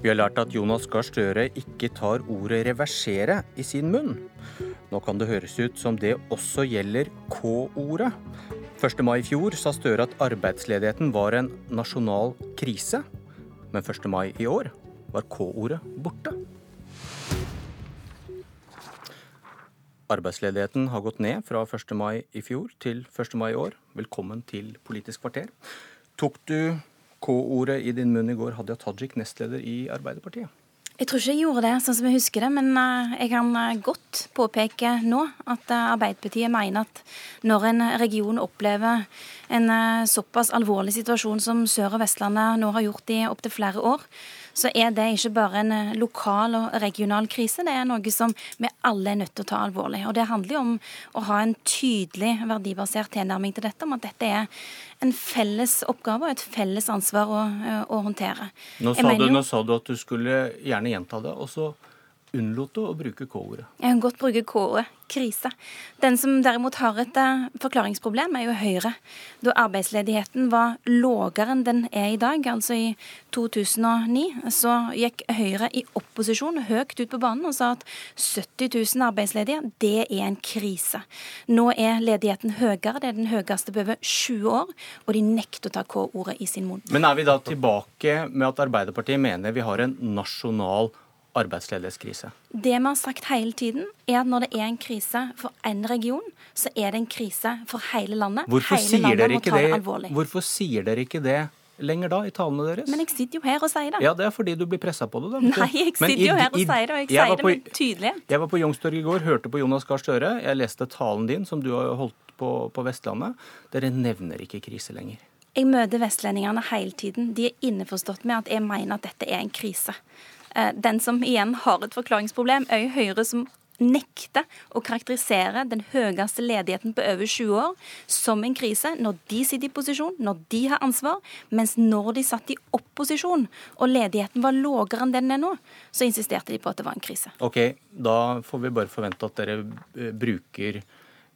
Vi har lært at Jonas Gahr Støre ikke tar ordet 'reversere' i sin munn. Nå kan det høres ut som det også gjelder K-ordet. 1. mai i fjor sa Støre at arbeidsledigheten var en nasjonal krise. Men 1. mai i år var K-ordet borte. Arbeidsledigheten har gått ned fra 1. mai i fjor til 1. mai i år. Velkommen til Politisk kvarter. Tok du K-ordet i din munn i går, Hadia Tajik, nestleder i Arbeiderpartiet? Jeg tror ikke jeg gjorde det sånn som jeg husker det, men eh, jeg kan eh, godt påpeke nå at eh, Arbeiderpartiet mener at når en region opplever en såpass alvorlig situasjon som Sør- og Vestlandet nå har gjort i opptil flere år, så er det ikke bare en lokal og regional krise, det er noe som vi alle er nødt til å ta alvorlig. Og Det handler jo om å ha en tydelig verdibasert tilnærming til dette, om at dette er en felles oppgave og et felles ansvar å, å håndtere. Nå sa, du, nå sa, du, at du skulle gjerne gjenta det. og så unnlot å bruke K-ordet? Jeg kan godt bruke K-ordet krise. Den som derimot har et uh, forklaringsproblem, er jo Høyre. Da arbeidsledigheten var lågere enn den er i dag, altså i 2009, så gikk Høyre i opposisjon høyt ut på banen og sa at 70 000 arbeidsledige, det er en krise. Nå er ledigheten høyere, det er den høyeste på over 20 år, og de nekter å ta K-ordet i sin munn. Men er vi da tilbake med at Arbeiderpartiet mener vi har en nasjonal arbeidsledighetskrise? Det vi har sagt hele tiden, er at når det er en krise for én region, så er det en krise for hele landet. Hvorfor hele sier landet dere ikke det? Hvorfor sier dere ikke det lenger da, i talene deres? Men jeg sitter jo her og sier det. Ja, det er fordi du blir pressa på det, da. Nei, jeg sitter i, jo her og sier det, og jeg, jeg sier det med tydelighet. Jeg var på Youngstorget i går, hørte på Jonas Gahr Støre. Jeg leste talen din, som du har holdt på, på Vestlandet. Dere nevner ikke krise lenger. Jeg møter vestlendingene hele tiden. De er innforstått med at jeg mener at dette er en krise. Eh, den som igjen har et forklaringsproblem, er jo Høyre som nekter å karakterisere den høyeste ledigheten på over 20 år som en krise når de sitter i posisjon, når de har ansvar, mens når de satt i opposisjon og ledigheten var lavere enn den er nå, så insisterte de på at det var en krise. Ok, Da får vi bare forvente at dere eh, bruker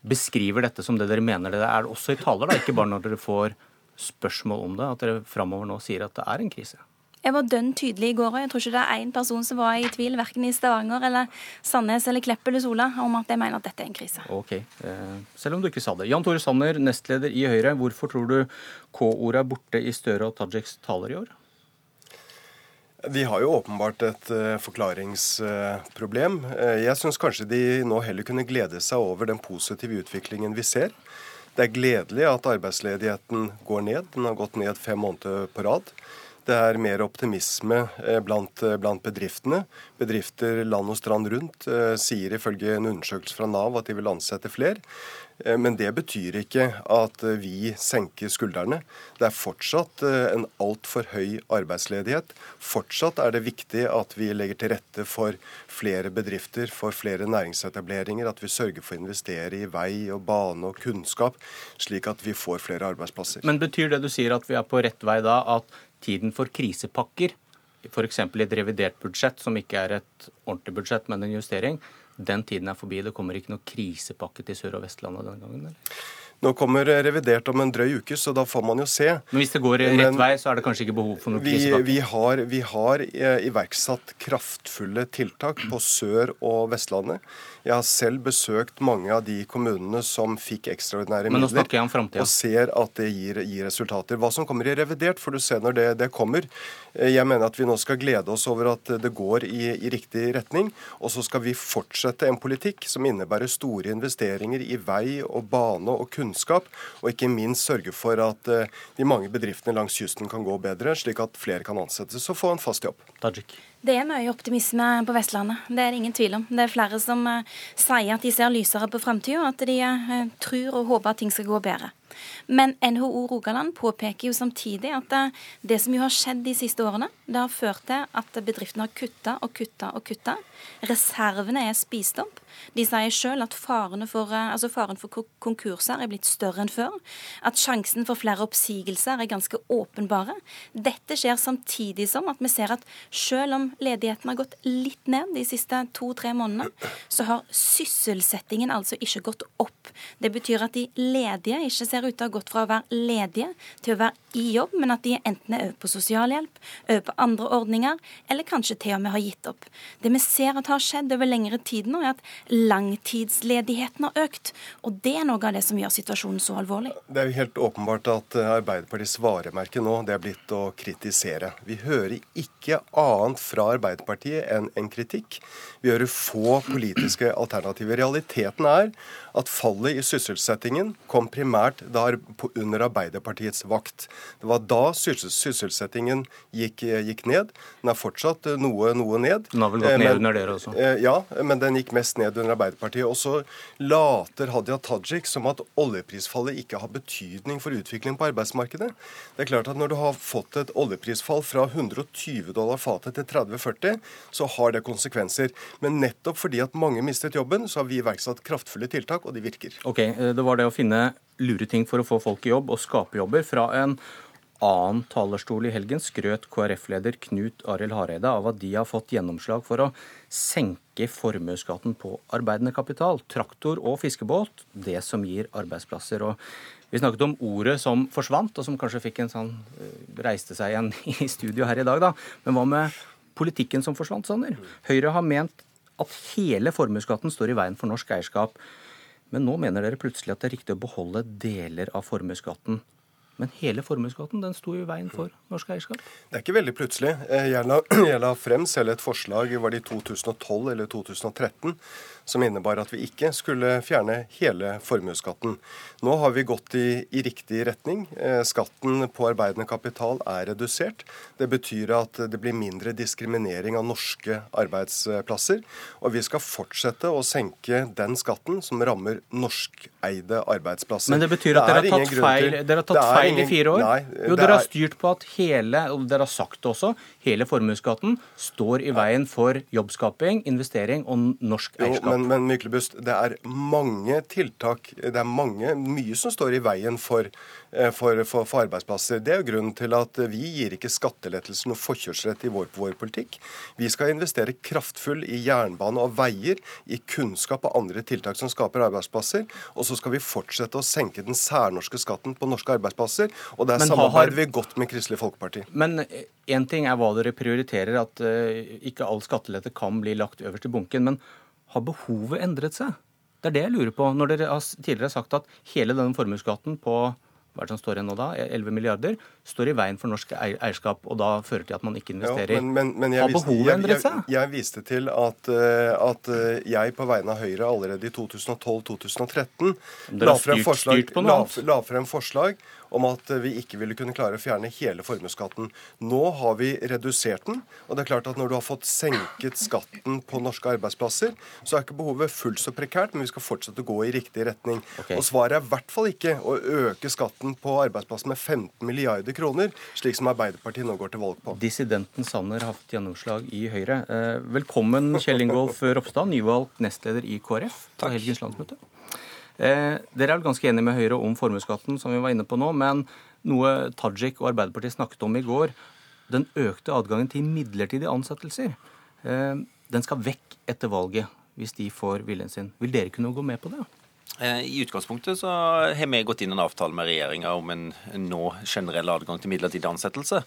beskriver dette som det dere mener det er også i taler, da, ikke bare når dere får spørsmål om det, at dere framover nå sier at det er en krise. Jeg var dønn tydelig i går, og jeg tror ikke det er én person som var i tvil, verken i Stavanger eller Sandnes eller Klepp eller Sola, om at jeg mener at dette er en krise. Ok, eh, Selv om du ikke sa det. Jan Tore Sanner, nestleder i Høyre. Hvorfor tror du K-ordet er borte i Støre og Tajiks taler i år? Vi har jo åpenbart et uh, forklaringsproblem. Uh, jeg syns kanskje de nå heller kunne glede seg over den positive utviklingen vi ser. Det er gledelig at arbeidsledigheten går ned. Den har gått ned fem måneder på rad. Det er mer optimisme eh, blant, eh, blant, bedriftene. Bedrifter land og strand rundt eh, sier ifølge en undersøkelse fra Nav at de vil ansette flere. Men det betyr ikke at vi senker skuldrene. Det er fortsatt en altfor høy arbeidsledighet. Fortsatt er det viktig at vi legger til rette for flere bedrifter, for flere næringsetableringer. At vi sørger for å investere i vei og bane og kunnskap, slik at vi får flere arbeidsplasser. Men betyr det du sier at vi er på rett vei da, at tiden for krisepakker, f.eks. i et revidert budsjett, som ikke er et ordentlig budsjett, men en justering, den tiden er forbi. Det kommer ikke noe krisepakke til Sør- og Vestlandet denne gangen? eller? Nå kommer revidert om en drøy uke, så da får man jo se. Men hvis det går rett Men, vei, så er det kanskje ikke behov for noen krisepakke? Vi, har, vi har eh, iverksatt kraftfulle tiltak på Sør- og Vestlandet. Jeg har selv besøkt mange av de kommunene som fikk ekstraordinære midler. Jeg om. Og ser at det gir, gir, resultater. Hva som kommer i revidert, får du se når det, det, kommer. Eh, jeg mener at vi nå skal glede oss over at det går i, i riktig retning. Og så skal vi fortsette en politikk som innebærer store investeringer i vei og bane og kunnskap. Og ikke minst sørge for at eh, de mange bedriftene langs kysten kan gå bedre, slik at flere kan ansettes og få en fast jobb. Tajik. Det er mye optimisme på Vestlandet, det er det ingen tvil om. Det er flere som uh, sier at de ser lysere på framtida, at de uh, tror og håper at ting skal gå bedre. Men NHO Rogaland påpeker jo samtidig at det som jo har skjedd de siste årene, det har ført til at bedriftene har kutta og kutta og kutta. Reservene er spist opp. De sier sjøl at for, altså faren for konkurser er blitt større enn før. At sjansen for flere oppsigelser er ganske åpenbare. Dette skjer samtidig som at vi ser at selv om ledigheten har gått litt ned de siste to-tre månedene, så har sysselsettingen altså ikke gått opp. Det betyr at de ledige ikke ser ut til å ha gått fra å være ledige til å være i jobb, men at de enten er over på sosialhjelp, over på andre ordninger, eller kanskje til og med har gitt opp. Det vi ser at har skjedd over lengre tid nå, er at langtidsledigheten har økt. Og det er noe av det som gjør situasjonen så alvorlig. Det er jo helt åpenbart at Arbeiderpartiets varemerke nå det er blitt å kritisere. Vi hører ikke annet fra Arbeiderpartiet enn en kritikk. Vi hører få politiske alternativer. Realiteten er at fallet i sysselsettingen kom primært der under Arbeiderpartiets vakt. Det var da sysselsettingen gikk, gikk ned. Den er fortsatt noe, noe ned. Den har vel gått ned men, under dere også? Eh, ja, men den gikk mest ned under Arbeiderpartiet. Og så later Hadia Tajik som at oljeprisfallet ikke har betydning for utviklingen på arbeidsmarkedet. Det er klart at Når du har fått et oljeprisfall fra 120 dollar fatet til 30-40, så har det konsekvenser. Men nettopp fordi at mange mistet jobben, så har vi iverksatt kraftfulle tiltak, og de virker. Ok, eh, Det var det å finne lure ting for å få folk i jobb og skape jobber. Fra en annen talerstol i helgen skrøt KrF-leder Knut Arild Hareide av at de har fått gjennomslag for å senke formuesskatten på arbeidende kapital, traktor og fiskebåt, det som gir arbeidsplasser. Og vi snakket om ordet som forsvant, og som kanskje fikk en sånn eh, reiste seg igjen i studio her i dag, da. Men hva med politikken som forsvant, Sanner? Høyre har ment at hele formuesskatten står i veien for norsk eierskap. Men nå mener dere plutselig at det er riktig å beholde deler av formuesskatten. Men hele formuesskatten den sto i veien for norsk eierskap? Det er ikke veldig plutselig. Eh, jeg la, jeg la frem selv et forslag, var det i 2012 eller 2013, som innebar at vi ikke skulle fjerne hele formuesskatten. Nå har vi gått i, i riktig retning. Eh, skatten på arbeidende kapital er redusert. Det betyr at det blir mindre diskriminering av norske arbeidsplasser. Og vi skal fortsette å senke den skatten som rammer norskeide arbeidsplasser. Men det betyr at dere har tatt feil, dere har tatt feil ingen, i fire år? Nei, jo, dere har styrt på at hele, og dere har sagt det også, hele formuesskatten står i veien for jobbskaping, investering og norsk eierskap. Jo, men, men Myklebust, det er mange tiltak, det er mange, mye som står i veien for, eh, for, for, for arbeidsplasser. Det er jo grunnen til at vi gir ikke skattelettelser noe forkjørsrett i vår, vår politikk. Vi skal investere kraftfull i jernbane og veier, i kunnskap og andre tiltak som skaper arbeidsplasser. Og så skal vi fortsette å senke den særnorske skatten på norske arbeidsplasser. Og der samarbeider vi godt med Kristelig Folkeparti. Men én ting er hva dere prioriterer, at uh, ikke all skattelette kan bli lagt øverst i bunken. men har behovet endret seg? Det er det jeg lurer på. Når dere har tidligere har sagt at hele denne formuesskatten på hva er det som står igjen nå da, 11 milliarder, står i veien for norsk eierskap, og da fører til at man ikke investerer. Ja, men, men, men endret seg? Jeg, jeg, jeg, viste til at, eh, at, eh, jeg på vegne av Høyre allerede i 2012-2013 la, la, la frem forslag om at vi ikke ville kunne klare å fjerne hele formuesskatten. Nå har vi redusert den. Og det er klart at når du har fått senket skatten på norske arbeidsplasser, så er ikke behovet fullt så prekært, men vi skal fortsette å gå i riktig retning. Okay. Og svaret er i hvert fall ikke å øke skatten på arbeidsplasser med 15 milliarder kroner, slik som Arbeiderpartiet nå går til valg på. Dissidenten Sanner har fått gjennomslag i Høyre. Eh, velkommen Kjell Ingolf Ropstad, nyvalgt nestleder i KrF på helgens landsmøte. Eh, dere er vel ganske enige med Høyre om formuesskatten, som vi var inne på nå. Men noe Tajik og Arbeiderpartiet snakket om i går, den økte adgangen til midlertidige ansettelser, eh, den skal vekk etter valget hvis de får viljen sin. Vil dere kunne gå med på det? Eh, I utgangspunktet så har vi gått inn en avtale med regjeringa om en nå generell adgang til midlertidig ansettelse.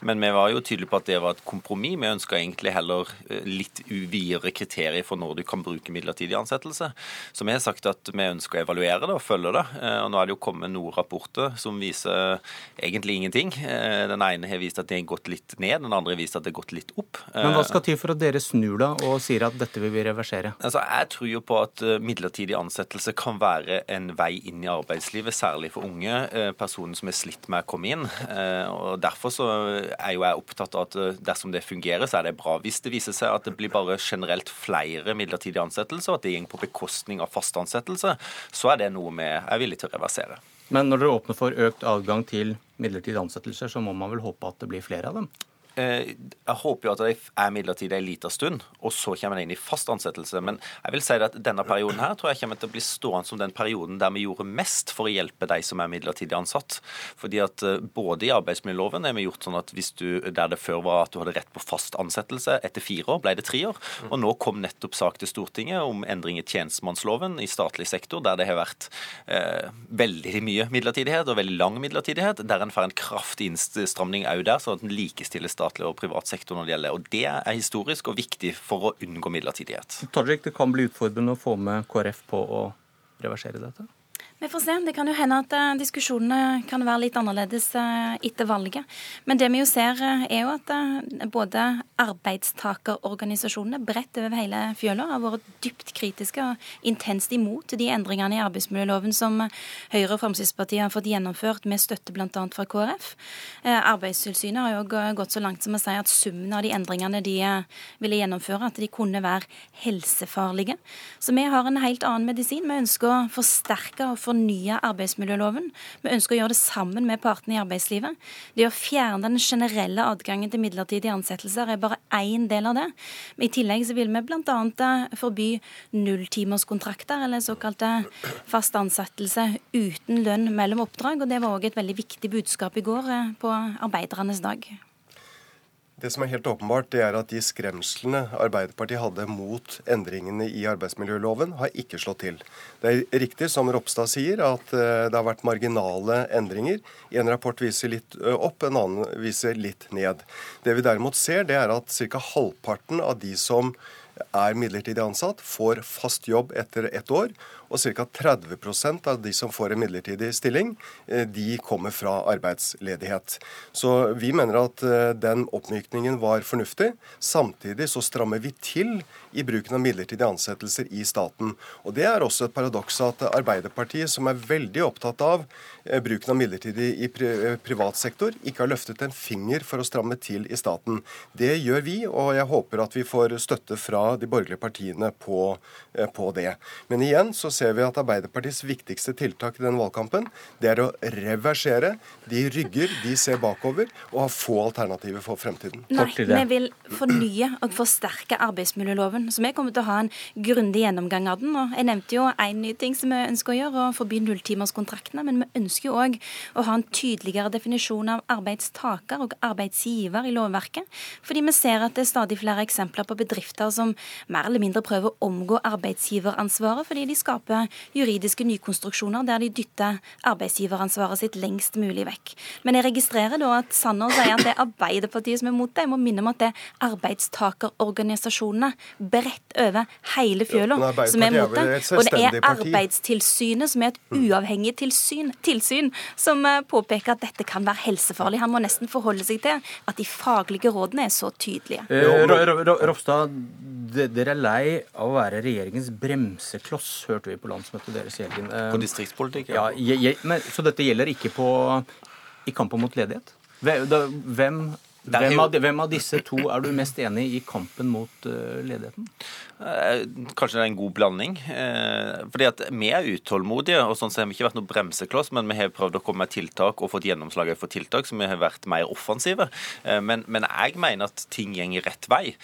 Men vi var jo tydelige på at det var et kompromiss. Vi ønska egentlig heller eh, litt videre kriterier for når du kan bruke midlertidig ansettelse. Så vi har sagt at vi ønsker å evaluere det og følge det. Eh, og nå er det jo kommet noen rapporter som viser egentlig ingenting. Den ene har vist at det har gått litt ned, den andre har vist at det har gått litt opp. Men hva skal til for at dere snur da og sier at dette vil vi reversere? Altså, Jeg tror jo på at midlertidig ansettelse kan kan være en vei inn i arbeidslivet, særlig for unge eh, personer som er slitt med å komme inn. Eh, og Derfor så er jo jeg opptatt av at eh, dersom det fungerer, så er det bra. Hvis det viser seg at det blir bare generelt flere midlertidige ansettelser, og at det går på bekostning av fast ansettelse, så er det noe vi er villig til å reversere. Men når dere åpner for økt adgang til midlertidige ansettelser, så må man vel håpe at det blir flere av dem? Eh, jeg håper jo at de er midlertidig en liten stund, og så kommer de inn i fast ansettelse. Men jeg vil si at denne perioden her tror jeg kommer til å bli stående som den perioden der vi gjorde mest for å hjelpe de som er midlertidig ansatt. Fordi at eh, både i arbeidsmiljøloven er vi gjort sånn at hvis du, der det før var at du hadde rett på fast ansettelse etter fire år, ble det tre år. Og nå kom nettopp sak til Stortinget om endring i tjenestemannsloven i statlig sektor, der det har vært eh, veldig mye midlertidighet og veldig lang midlertidighet, der en får en kraftig innstramning òg der, sånn at en likestiller statlig og privat sektor når det gjelder. Og Det er historisk og viktig for å unngå midlertidighet. Tajik, det kan bli utfordrende å få med KrF på å reversere dette? Vi får se. Det kan jo hende at uh, diskusjonene kan være litt annerledes uh, etter valget. Men det vi jo ser, uh, er jo at både arbeidstakerorganisasjonene bredt over hele fjøla har vært dypt kritiske og intenst imot de endringene i arbeidsmiljøloven som Høyre og Fremskrittspartiet har fått gjennomført med støtte bl.a. fra KrF. Arbeidstilsynet har jo gått så langt som å si at summen av de endringene de ville gjennomføre, at de kunne være helsefarlige. Så vi har en helt annen medisin. Vi ønsker å forsterke og fornye arbeidsmiljøloven. Vi ønsker å gjøre det sammen med partene i arbeidslivet. Det å fjerne den generelle adgangen til midlertidige ansettelser er bare én del av det. I tillegg så vil vi bl.a. Eh, forby nulltimerskontrakter, eller såkalte fast ansettelse uten lønn mellom oppdrag. og Det var òg et veldig viktig budskap i går eh, på arbeidernes dag. Det som er helt åpenbart, det er at de skremslene Arbeiderpartiet hadde mot endringene i arbeidsmiljøloven, har ikke slått til. Det er riktig som Ropstad sier, at eh, det har vært marginale endringer. En rapport viser litt opp, en annen viser litt ned. Det vi derimot ser, det er at ca. halvparten av de som er midlertidig ansatt, får fast jobb etter ett år og ca. 30% av de som får en midlertidig stilling, eh, de kommer fra arbeidsledighet. Så vi mener at eh, den oppmykningen var fornuftig. Samtidig så strammer vi til i bruken av midlertidige ansettelser i staten. Og Det er også et paradoks at Arbeiderpartiet, som er veldig opptatt av eh, bruken av midlertidig i privat sektor, ikke har løftet en finger for å stramme til i staten. Det gjør vi, og jeg håper at vi får støtte fra de borgerlige partiene på, på det. Men igjen så ser vi at Arbeiderpartiets viktigste tiltak i denne valgkampen, det er å reversere. De rygger, de ser bakover og har få alternativer for fremtiden. Nei, vi vil fornye og forsterke arbeidsmiljøloven. Så vi kommer til å ha en grundig gjennomgang av den. Og jeg nevnte jo én ny ting som vi ønsker å gjøre, å forby nulltimerskontraktene. Men vi ønsker jo òg å ha en tydeligere definisjon av arbeidstaker og arbeidsgiver i lovverket. Fordi vi ser at det er stadig flere eksempler på bedrifter som mer eller mindre prøver å omgå arbeidsgiveransvaret fordi de skaper skape juridiske nykonstruksjoner der de dytter arbeidsgiveransvaret sitt lengst mulig vekk. Men jeg registrerer da at Sanner sier at det er Arbeiderpartiet som er mot det. Jeg må minne om at det er arbeidstakerorganisasjonene bredt over hele fjøla ja, som er mot det. Og det er Arbeidstilsynet, som er et mm. uavhengig tilsyn, tilsyn, som eh, påpeker at dette kan være helsefarlig. Han må nesten forholde seg til at de faglige rådene er så tydelige. Eh, Ropstad, dere er lei av å være regjeringens bremsekloss, hørte vi på landsmøtet deres i helgen. På distriktspolitikk? Ja, jeg, jeg, men, Så dette gjelder ikke på, i kampen mot ledighet? Hvem, hvem av, hvem av, disse to er du mest enig i i kampen mot uh, ledigheten? Eh, kanskje det er en god blanding. Eh, fordi at Vi er utålmodige, og sånn så har vi ikke vært noen bremsekloss, men vi har prøvd å komme med tiltak og fått gjennomslag for tiltak som vi har vært mer offensive. Eh, men, men jeg mener at ting går rett vei.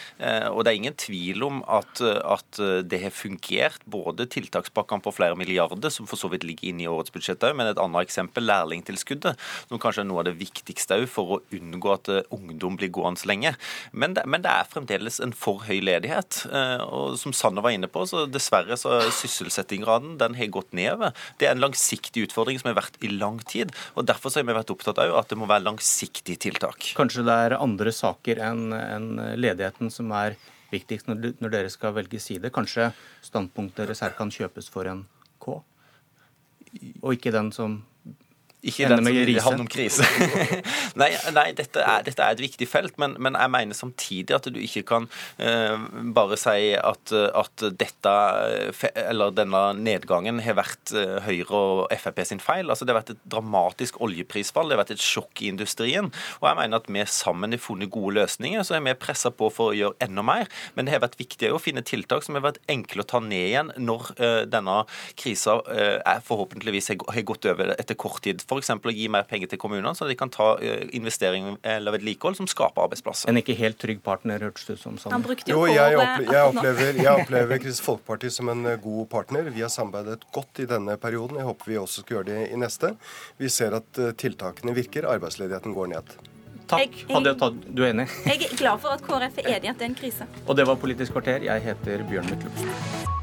Og det er ingen tvil om at, at det har fungert. Både tiltakspakkene på flere milliarder, som for så vidt ligger inne i årets budsjett òg, men et annet eksempel, lærlingtilskuddet, som kanskje er noe av det viktigste òg for å unngå at ungdom blir gående lenge. Men det, men det er fremdeles en for høy ledighet. og og som Sanner var inne på, så dessverre så sysselsettingsgraden den har gått nedover. Det er en langsiktig utfordring som har vært i lang tid. og Derfor har vi vært opptatt av at det må være langsiktige tiltak. Kanskje det er andre saker enn en ledigheten som er viktigst når dere skal velge side? Kanskje standpunktet deres her kan kjøpes for en K? Og ikke den som ikke den som om krise. nei, nei dette, er, dette, er, et viktig felt, men, men, jeg mener samtidig at du ikke kan uh, bare si at, at, dette, eller denne nedgangen har vært uh, Høyre og Frp sin feil. Altså, det har vært et dramatisk oljeprisfall, det har vært et sjokk i industrien. Og jeg mener at vi sammen har funnet gode løsninger, så er vi pressa på for å gjøre enda mer. Men det har vært viktig å finne tiltak som har vært enkle å ta ned igjen når uh, denne krisa forhåpentligvis har gått over etter kort tid f.eks. å gi mer penger til kommunene, så de kan ta eh, investering eller vedlikehold som skaper arbeidsplasser. En ikke helt trygg partner, hørtes det ut som. Han brukte jo Jo, jeg, opple jeg, opplever, jeg opplever Kristelig Folkeparti som en eh, god partner. Vi har samarbeidet godt i denne perioden. Jeg håper vi også skal gjøre det i neste. Vi ser at eh, tiltakene virker. Arbeidsledigheten går ned. Takk. Jeg- Hadia Tajik, du er enig? Jeg er glad for at KrF er enig i at det er en krise. Og det var Politisk kvarter. Jeg heter Bjørn Myklebust.